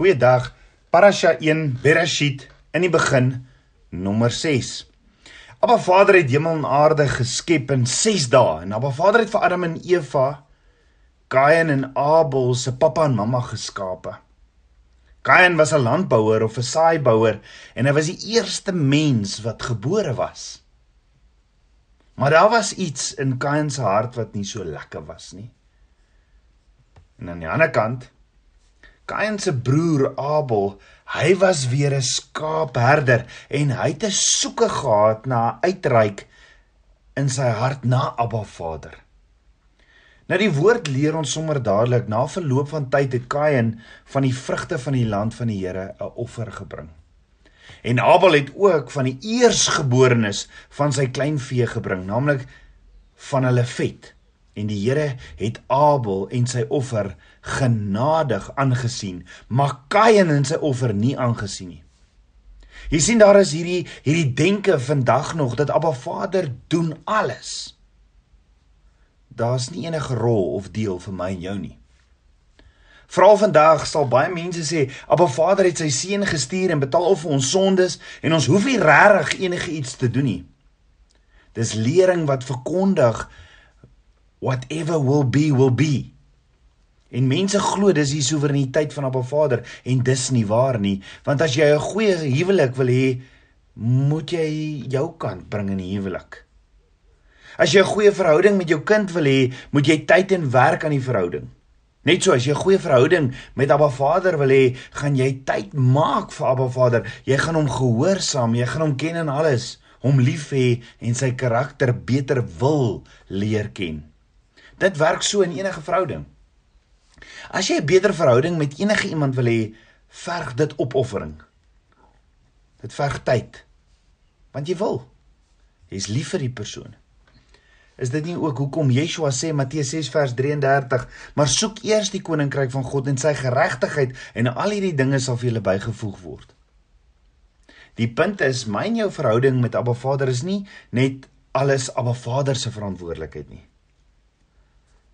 Goeiedag. Parasha 1 Bereshit in die begin nommer 6. Abba Vader het hemel en aarde geskep in 6 dae en Abba Vader het vir Adam en Eva, Kain en Abel se pappa en mamma geskape. Kain was 'n landbouer of 'n saaibouer en hy was die eerste mens wat gebore was. Maar daar was iets in Kain se hart wat nie so lekker was nie. En aan die ander kant Kain se broer Abel, hy was weer 'n skaapherder en hy het 'n soeke gehad na uitreik in sy hart na Abba Vader. Nou die woord leer ons sommer dadelik na verloop van tyd het Kain van die vrugte van die land van die Here 'n offer gebring. En Abel het ook van die eersgeborenes van sy kleinvee gebring, naamlik van hulle vet en die Here het Abel en sy offer genadig aangesien, maar Kain en sy offer nie aangesien nie. Jy sien daar is hierdie hierdie denke vandag nog dat Abba Vader doen alles. Daar's nie enige rol of deel vir my en jou nie. Veral vandag sal baie mense sê Abba Vader het sy seun gestuur en betaal vir ons sondes en ons hoef nie regtig enige iets te doen nie. Dis lering wat verkondig whatever will be will be. En mense glo dis die soewereiniteit van Abba Vader en dis nie waar nie, want as jy 'n goeie huwelik wil hê, moet jy jou kant bring in die huwelik. As jy 'n goeie verhouding met jou kind wil hê, moet jy tyd en werk aan die verhouding. Net so as jy 'n goeie verhouding met Abba Vader wil hê, gaan jy tyd maak vir Abba Vader. Jy gaan hom gehoorsaam, jy gaan hom ken in alles, hom lief hê en sy karakter beter wil leer ken. Dit werk so in enige verhouding. As jy 'n beter verhouding met enige iemand wil hê, verg dit opoffering. Dit verg tyd. Want jy wil. Jy's lief vir die persoon. Is dit nie ook hoekom Yeshua sê Matteus 6 vers 33, maar soek eers die koninkryk van God en sy geregtigheid en al hierdie dinge sal vir julle bygevoeg word. Die punt is, my en jou verhouding met Abba Vader is nie net alles Abba Vader se verantwoordelikheid nie.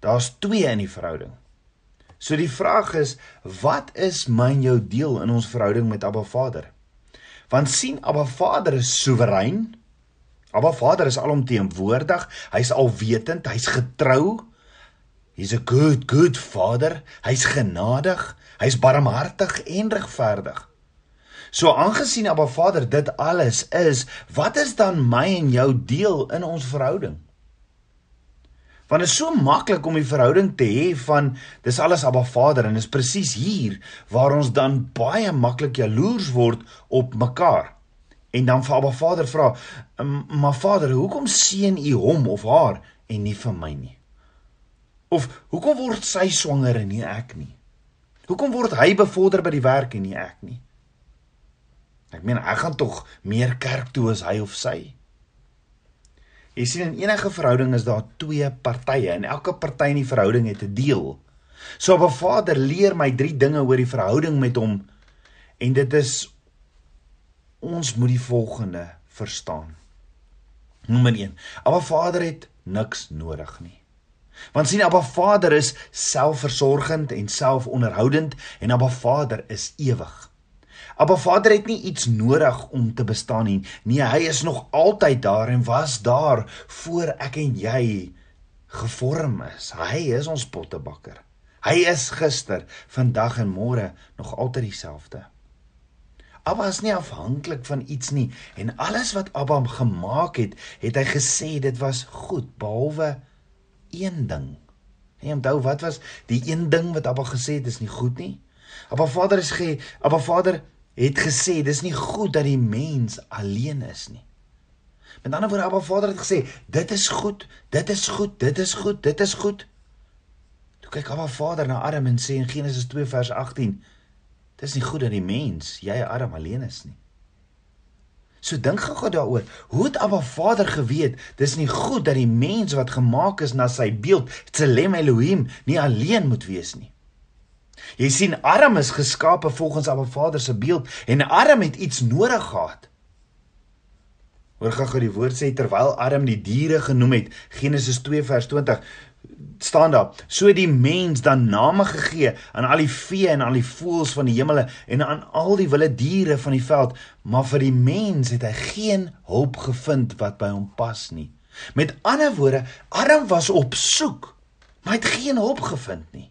Daar's twee in die verhouding. So die vraag is, wat is my en jou deel in ons verhouding met Abba Vader? Want sien Abba Vader is soewerein. Abba Vader is alomteenwoordig, hy's alwetend, hy's getrou. He's a good good father. Hy's genadig, hy's barmhartig en regverdig. So aangesien Abba Vader dit alles is, wat is dan my en jou deel in ons verhouding? Want dit is so maklik om die verhouding te hê van dis alles Abba Vader en is presies hier waar ons dan baie maklik jaloers word op mekaar. En dan vir Abba Vader vra, "Maar Vader, hoekom seën U hom of haar en nie vir my nie?" Of hoekom word sy swanger en nie ek nie? Hoekom word hy bevorder by die werk en nie ek nie? Ek meen, ek gaan tog meer kerk toe as hy of sy. Jy sien in enige verhouding is daar twee partye en elke party in die verhouding het 'n deel. So 'n Vader leer my drie dinge oor die verhouding met hom en dit is ons moet die volgende verstaan. Nommer 1. Abba Vader het niks nodig nie. Want sien Abba Vader is selfversorgend en selfonderhoudend en Abba Vader is ewig. Abba Vader het nie iets nodig om te bestaan nie. Nee, hy is nog altyd daar en was daar voor ek en jy gevorm is. Hy is ons pottebakker. Hy is gister, vandag en môre nog altyd dieselfde. Abba is nie afhanklik van iets nie en alles wat Abba gemaak het, het hy gesê dit was goed behalwe een ding. En onthou wat was die een ding wat Abba gesê het is nie goed nie? Abba Vader is ge Abba Vader het gesê dis nie goed dat die mens alleen is nie. Met ander woorde, Abba Vader het gesê, dit is goed, dit is goed, dit is goed, dit is goed. Toe kyk Abba Vader na Adam en sê in Genesis 2 vers 18, dis nie goed dat die mens, jy Adam alleen is nie. So dink gou daaroor, hoe het Abba Vader geweet dis nie goed dat die mens wat gemaak is na sy beeld, Tselem Elohim, nie alleen moet wees nie. Jy sien Adam is geskape volgens Abba Vader se beeld en Adam het iets nodig gehad. Hoor gou gou die woord sê terwyl Adam die diere genoem het Genesis 2 vers 20 staan daar: "So die mens dan name gegee aan al die vee en al die voëls van die hemele en aan al die wilde diere van die veld, maar vir die mens het hy geen hulp gevind wat by hom pas nie." Met ander woorde, Adam was op soek, maar hy het geen hulp gevind nie.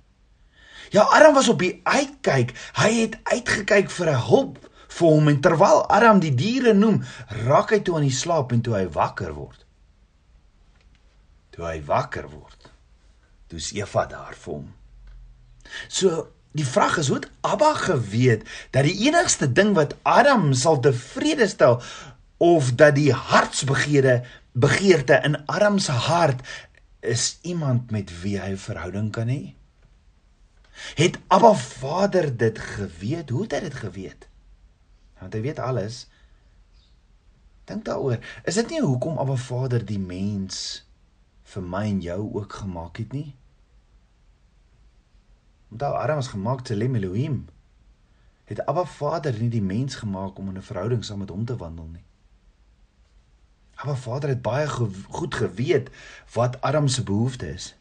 Ja, Adam was op die uitkyk. Hy het uitgekyk vir 'n hulp vir hom en terwyl Adam die diere noem, raak hy toe aan die slaap en toe hy wakker word. Toe hy wakker word, toe's Eva daar vir hom. So die vraag is hoe het Abba geweet dat die enigste ding wat Adam sal tevrede stel of dat die hartsbegeerde begeerte in Adam se hart is iemand met wie hy 'n verhouding kan hê? Het Abba Vader dit geweet? Hoe het hy dit geweet? Want hy weet alles. Dink daaroor. Is dit nie hoekom Abba Vader die mens vir my en jou ook gemaak het nie? Omdat Adam is gemaak te Lem Elohim. Het Abba Vader nie die mens gemaak om in 'n verhouding saam met hom te wandel nie? Abba Vader het baie ge goed geweet wat Adam se behoefte is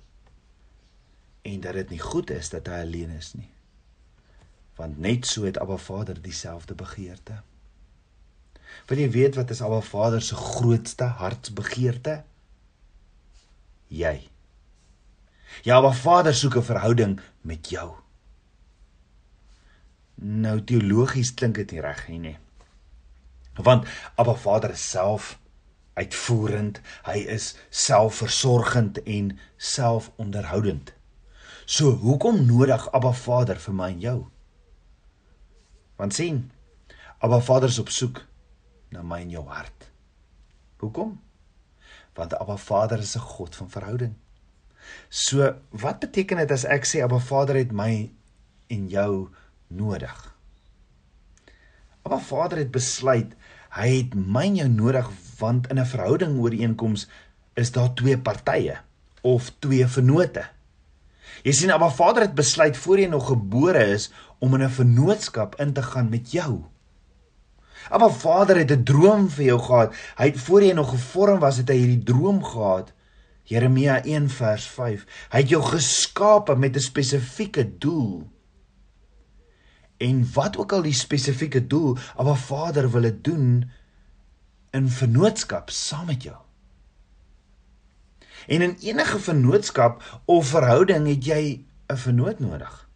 en dat dit nie goed is dat hy alleen is nie. Want net so het Abba Vader dieselfde begeerte. Wil jy weet wat is Abba Vader se grootste hartsbegeerte? Jy. Ja, Abba Vader soek 'n verhouding met jou. Nou teologies klink dit nie reg nie, nee. Want Abba Vader is self uitvoerend, hy is selfversorgend en selfonderhoudend. So hoekom nodig Abba Vader vir my en jou? Want sien, Abba Vader is op soek na my en jou hart. Hoekom? Want Abba Vader is 'n God van verhouding. So, wat beteken dit as ek sê Abba Vader het my en jou nodig? Abba Vader het besluit hy het my en jou nodig want in 'n verhouding ooreenkoms is daar twee partye of twee vennote. Jy sien, Abba Vader het besluit voor jy nog gebore is om in 'n vennootskap in te gaan met jou. Abba Vader het 'n droom vir jou gehad. Hy het voor jy nog gevorm was, het hy hierdie droom gehad. Jeremia 1 vers 5. Hy het jou geskape met 'n spesifieke doel. En wat ook al die spesifieke doel, Abba Vader wil dit doen in vennootskap saam met jou. En in enige vennootskap of verhouding het jy 'n vennoot nodig.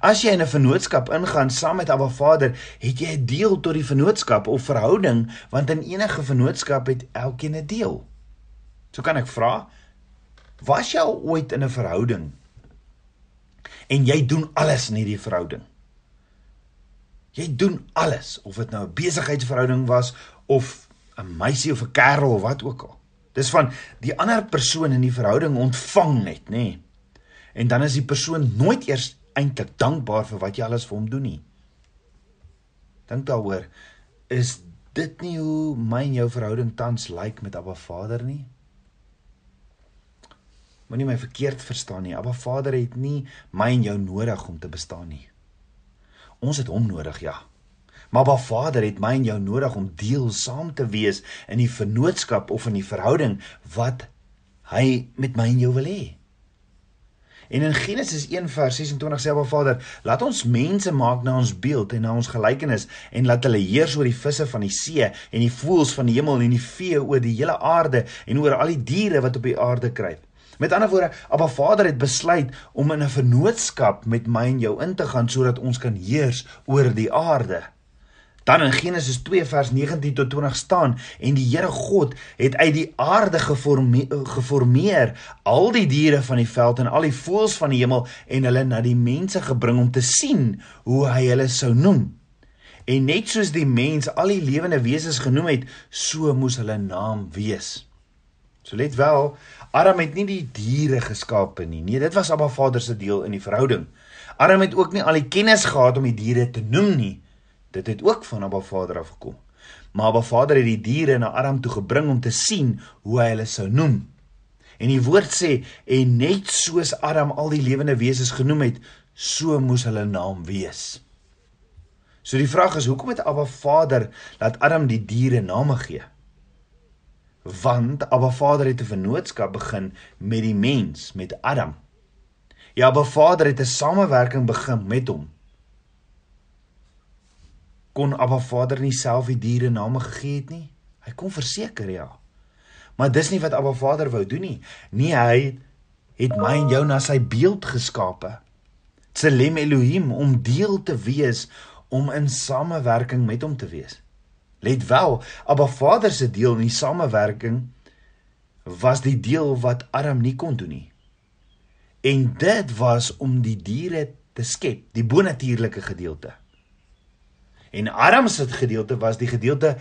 As jy in 'n vennootskap ingaan saam met Abba Vader, het jy 'n deel tot die vennootskap of verhouding, want in enige vennootskap het elkeen 'n deel. So kan ek vra, was jy al ooit in 'n verhouding en jy doen alles in hierdie verhouding? Jy doen alles, of dit nou 'n besigheidsverhouding was of 'n meisie of 'n kerel of wat ook al. Dis van die ander persoon in die verhouding ontvang net, nê. Nee. En dan is die persoon nooit eers eintlik dankbaar vir wat jy alles vir hom doen nie. Dink daaroor, is dit nie hoe my en jou verhouding tans lyk met Abba Vader nie? Moenie my verkeerd verstaan nie. Abba Vader het nie my en jou nodig om te bestaan nie. Ons het hom nodig, ja. Maar Ba Vader het my en jou nodig om deel saam te wees in die vennootskap of in die verhouding wat hy met my en jou wil hê. En in Genesis 1 vers 26 sê Ba Vader, laat ons mense maak na ons beeld en na ons gelykenis en laat hulle heers oor die visse van die see en die voëls van die hemel en die vee oor die hele aarde en oor al die diere wat op die aarde kruip. Met ander woorde, Abba Vader het besluit om in 'n vennootskap met my en jou in te gaan sodat ons kan heers oor die aarde. Dan in Genesis 2 vers 19 tot 20 staan en die Here God het uit die aarde geformeer, geformeer al die diere van die veld en al die voëls van die hemel en hulle na die mense gebring om te sien hoe hy hulle sou noem. En net soos die mens al die lewende wesens genoem het, so moes hulle naam wees. So let wel, Adam het nie die diere geskape nie. Nee, dit was Abba Vader se deel in die verhouding. Adam het ook nie al die kennis gehad om die diere te noem nie. Dit het ook van Abba Vader af gekom. Maar Abba Vader het die diere na Adam toe gebring om te sien hoe hy hulle sou noem. En die woord sê en net soos Adam al die lewende wesens genoem het, so moes hulle naam wees. So die vraag is hoekom het Abba Vader laat Adam die diere name gee? Want Abba Vader het 'n vennootskap begin met die mens, met Adam. Ja, Abba Vader het 'n samewerking begin met hom. Kon Abba Vader nie self die diere name gegee het nie? Hy kon verseker ja. Maar dis nie wat Abba Vader wou doen nie. Nee, hy het my en jou na sy beeld geskape. Tselem Elohim om deel te wees om in samewerking met hom te wees. Let wel, Abba Vader se deel in die samewerking was die deel wat Adam nie kon doen nie. En dit was om die diere te skep, die bonatuurlike gedeelte. En Adam se gedeelte was die gedeelte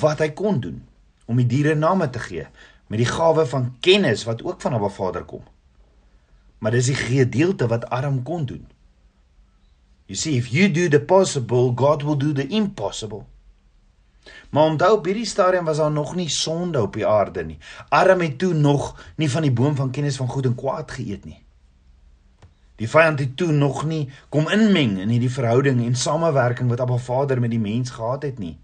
wat hy kon doen om die diere name te gee met die gawe van kennis wat ook van Abba Vader kom. Maar dis die gedeelte wat Adam kon doen. You see, if you do the possible, God will do the impossible. Maar onthou op hierdie stadium was daar nog nie sonde op die aarde nie. Adam het toe nog nie van die boom van kennis van goed en kwaad geëet nie. Die vyand het toe nog nie kom inmeng in hierdie verhouding en samewerking wat Abba Vader met die mens gehad het nie.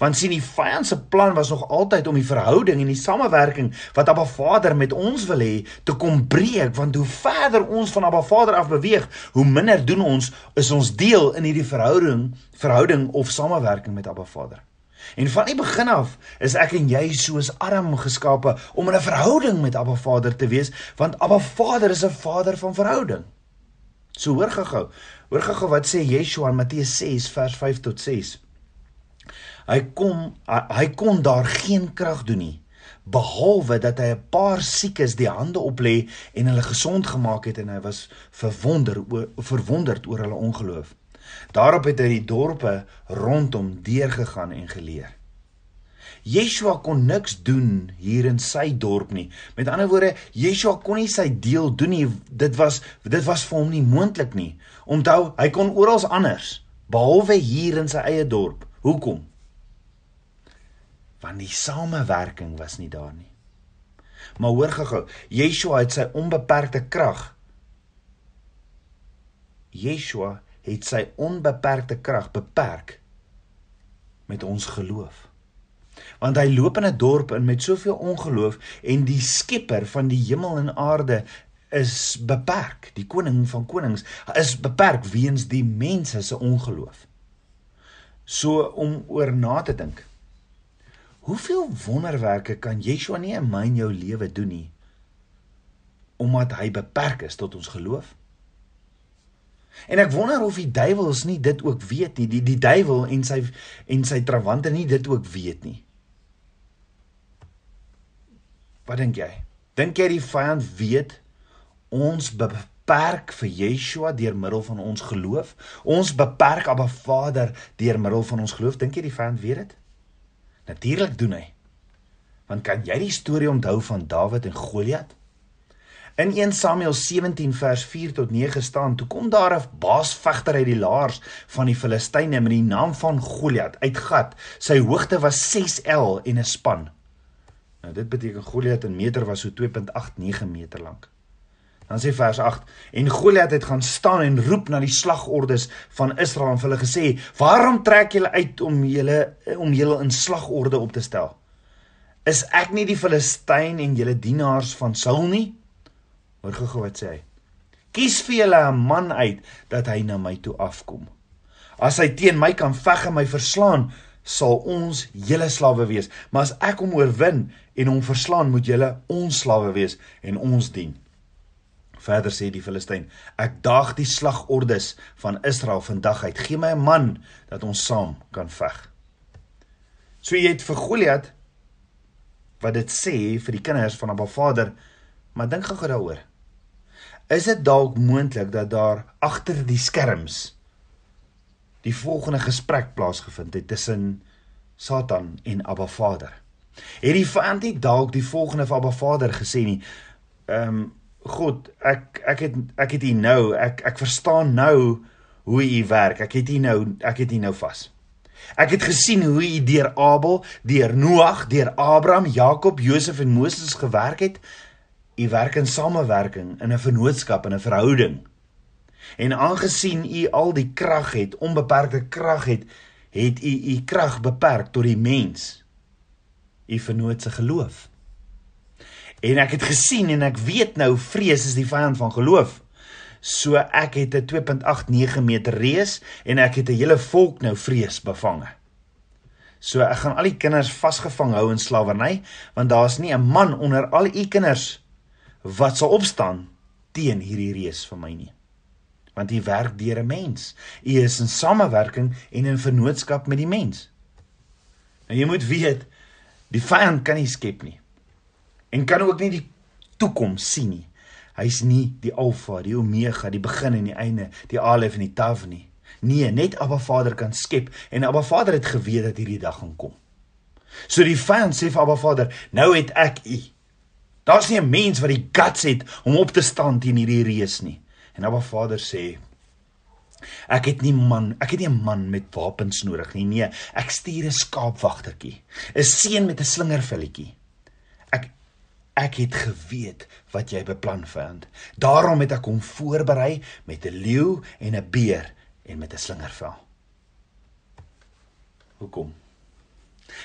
Want sien die vyand se plan was nog altyd om die verhouding en die samewerking wat Abba Vader met ons wil hê te kom breek want hoe verder ons van Abba Vader af beweeg, hoe minder doen ons is ons deel in hierdie verhouding, verhouding of samewerking met Abba Vader. En van die begin af is ek en jy soos Adam geskape om 'n verhouding met Abba Vader te wees want Abba Vader is 'n Vader van verhouding. So hoor gou-gou. Hoor gou-gou wat sê Yeshua in Matteus 6 vers 5 tot 6. Hy kom hy, hy kon daar geen krag doen nie behalwe dat hy 'n paar siekes die hande oplê en hulle gesond gemaak het en hy was verwonder oor verwonderd oor hulle ongeloof. Daarop het hy die dorpe rondom deurgegaan en geleer. Yeshua kon niks doen hier in sy dorp nie. Met ander woorde, Yeshua kon nie sy deel doen nie. Dit was dit was vir hom nie moontlik nie. Onthou, hy kon oral anders behalwe hier in sy eie dorp. Hoekom? want die samewerking was nie daar nie. Maar hoor gou-gou, Yeshua het sy onbeperkte krag. Yeshua het sy onbeperkte krag beperk met ons geloof. Want hy loop in 'n dorp in met soveel ongeloof en die skepper van die hemel en aarde is beperk. Die koning van konings is beperk weens die mense se ongeloof. So om oor na te dink. Hoeveel wonderwerke kan Yeshua nie in my en jou lewe doen nie omdat hy beperk is tot ons geloof? En ek wonder of die duiwels nie dit ook weet nie, die die duiwel en sy en sy trawante nie dit ook weet nie. Wat dink jy? Dink jy die vyand weet ons beperk vir Yeshua deur middel van ons geloof? Ons beperk Abba Vader deur middel van ons geloof. Dink jy die vyand weet dit? Natuurlik doen hy. Want kan jy die storie onthou van Dawid en Goliat? In 1 Samuel 17 vers 4 tot 9 staan: Toe kom daar 'n baasvegter uit die laars van die Filistyne met die naam van Goliat uit Gat. Sy hoogte was 6L en 'n span. Nou dit beteken Goliat in meter was so 2.89 meter lank. Dan sê vers 8 en Goliat het gaan staan en roep na die slagordes van Israel en hulle gesê: "Waarom trek julle uit om julle om julle in slagorde op te stel? Is ek nie die Filistyn en julle dienaars van Saul nie?" Hoor gou wat sê hy. "Kies vir julle 'n man uit dat hy na my toe afkom. As hy teen my kan veg en my verslaan, sal ons julle slawe wees, maar as ek hom oorwin en hom verslaan, moet julle ons slawe wees en ons dien." Verder sê die Filistyn: Ek daag die slagordes van Israel vandag uit. Gee my 'n man dat ons saam kan veg. So jy het vir Goliat wat dit sê vir die kinders van Abba Vader, maar dink gou daaroor. Is dit dalk moontlik dat daar agter die skerms die volgende gesprek plaasgevind het tussen Satan en Abba Vader? Het die vyand nie dalk die volgende vir Abba Vader gesê nie? Ehm um, God, ek ek het ek het U nou, ek ek verstaan nou hoe U werk. Ek het U nou, ek het U nou vas. Ek het gesien hoe U deur Abel, deur Noag, deur Abraham, Jakob, Josef en Moses gewerk het. U werk in samewerking, in 'n vennootskap, in 'n verhouding. En aangesien U al die krag het, onbeperkte krag het, het U U krag beperk tot die mens. u vernoot se geloof. En ek het gesien en ek weet nou vrees is die vyand van geloof. So ek het 'n 2.89 meter reus en ek het 'n hele volk nou vrees bevange. So ek gaan al die kinders vasgevang hou in slawerny want daar's nie 'n man onder al u kinders wat sal opstaan teen hierdie reus vir my nie. Want u werk deur 'n mens. U is in samewerking en in vennootskap met die mens. Nou jy moet weet die vyand kan nie skep nie en kan ook nie die toekoms sien nie. Hy's nie die alfa, die omega, die begin en die einde, die alef en die tav nie. Nee, net Abba Vader kan skep en Abba Vader het geweet dat hierdie dag gaan kom. So die vyand sê vir Abba Vader, nou het ek u. Daar's nie 'n mens wat die guts het om op te staan teen hierdie reus nie. En Abba Vader sê, ek het nie man, ek het nie 'n man met wapens nodig nie. Nee, ek stuur 'n skaapwagtertjie, 'n seun met 'n slingervelletjie. Ek ek het geweet wat jy beplan vyand. Daarom het ek hom voorberei met 'n leeu en 'n beer en met 'n slingervel. Hoekom?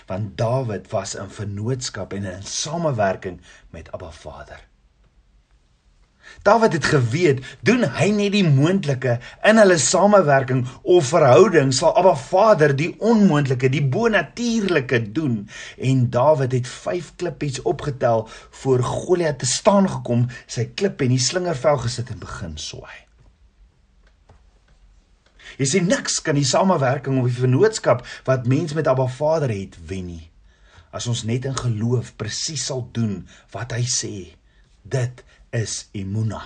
Want Dawid was in vennootskap en in samewerking met Abba Vader. Dawid het geweet, doen hy net die moontlike in hulle samewerking of verhouding, sal Abba Vader die onmoontlike, die bonatuurlike doen. En Dawid het 5 klippies opgetel voor Goliat te staan gekom, sy klip en die slingervel gesit en begin swaai. Jy sien niks kan die samewerking of die vennootskap wat mens met Abba Vader het wen nie. As ons net in geloof presies sal doen wat hy sê. Dit is Imuna.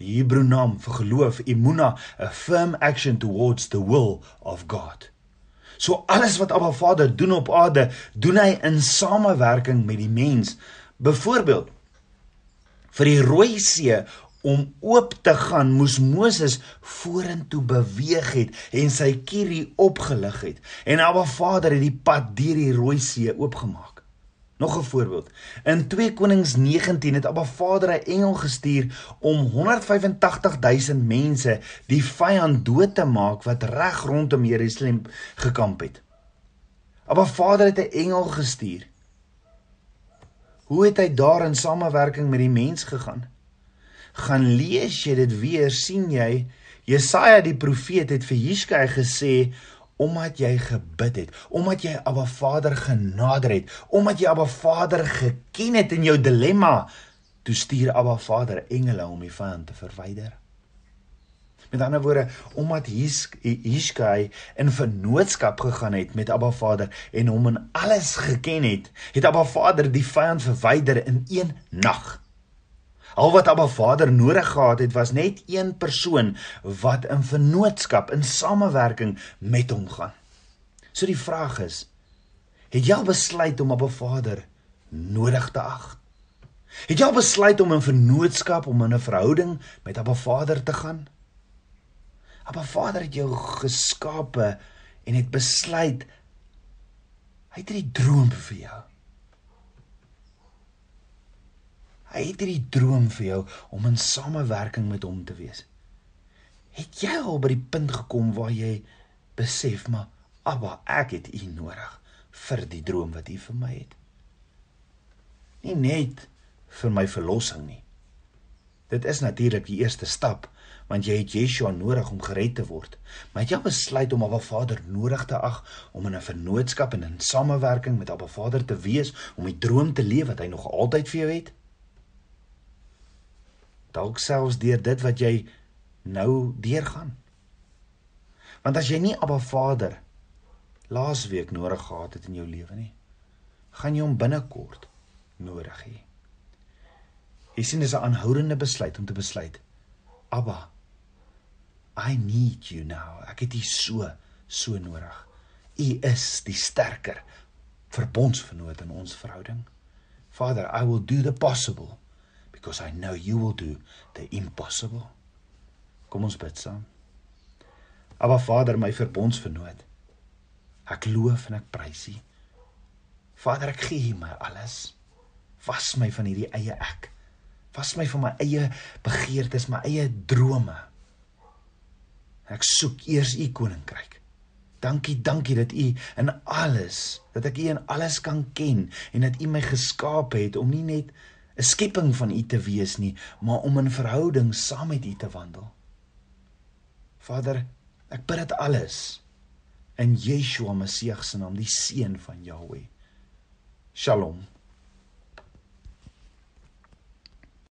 Die Hebreë naam vir geloof, Imuna, a firm action towards the will of God. So alles wat Abba Vader doen op aarde, doen hy in samewerking met die mens. Byvoorbeeld vir die Rooi See om oop te gaan moes Moses vorentoe beweeg het en sy kierie opgelig het en Abba Vader het die pad deur die Rooi See oopgemaak. Nog 'n voorbeeld. In 2 Konings 19 het Abba Vader 'n engel gestuur om 185000 mense die vyand dood te maak wat reg rondom Jerusalem gekamp het. Abba Vader het 'n engel gestuur. Hoe het hy daar in samewerking met die mens gegaan? gaan lees jy dit weer sien jy Jesaja die profeet het vir Jiskai gesê omdat jy gebid het omdat jy Abba Vader genader het omdat jy Abba Vader geken het in jou dilemma toe stuur Abba Vader engele om die vyand te verwyder Met ander woorde, omdat Jiskai in vennootskap gegaan het met Abba Vader en hom in alles geken het, het Abba Vader die vyand verwyder in een nag. Al wat Abba Vader nodig gehad het was net een persoon wat in vennootskap, in samewerking met hom gaan. So die vraag is: het jy al besluit om Abba Vader nodig te ag? Het jy al besluit om in vennootskap, om in 'n verhouding met Abba Vader te gaan? Abba Vader het jou geskape en het besluit hy het 'n droom vir jou. Hy het hierdie droom vir jou om in samewerking met hom te wees. Het jy al by die punt gekom waar jy besef maar Abba, ek het U nodig vir die droom wat U vir my het? Nie net vir my verlossing nie. Dit is natuurlik die eerste stap want jy het Yeshua nodig om gered te word. Maar jy besluit om Abba Vader nodig te ag om in 'n vennootskap en in samewerking met Abba Vader te wees om die droom te leef wat hy nog altyd vir jou het dalk selfs deur dit wat jy nou deurgaan. Want as jy nie Abba Vader laasweek nodig gehad het in jou lewe nie, gaan jy hom binnekort nodig hê. Jy sien dis 'n aanhoudende besluit om te besluit. Abba, I need you now. Ek het U so so nodig. U is die sterker verbondsvernoot in ons verhouding. Father, I will do the possible because I know you will do the impossible. Kom ons bid saam. Aba Vader, my verbondsvernoot. Ek loof en ek prys U. Vader, ek gee U my alles. Was my van hierdie eie ek. Was my van my eie begeertes, my eie drome. Ek soek eers U koninkryk Dankie, dankie dat U in alles, dat ek U in alles kan ken en dat U my geskaap het om nie net 'n skepping van U te wees nie, maar om in verhouding saam met U te wandel. Vader, ek bid dit alles in Yeshua Messie se naam, die seun van Jahweh. Shalom.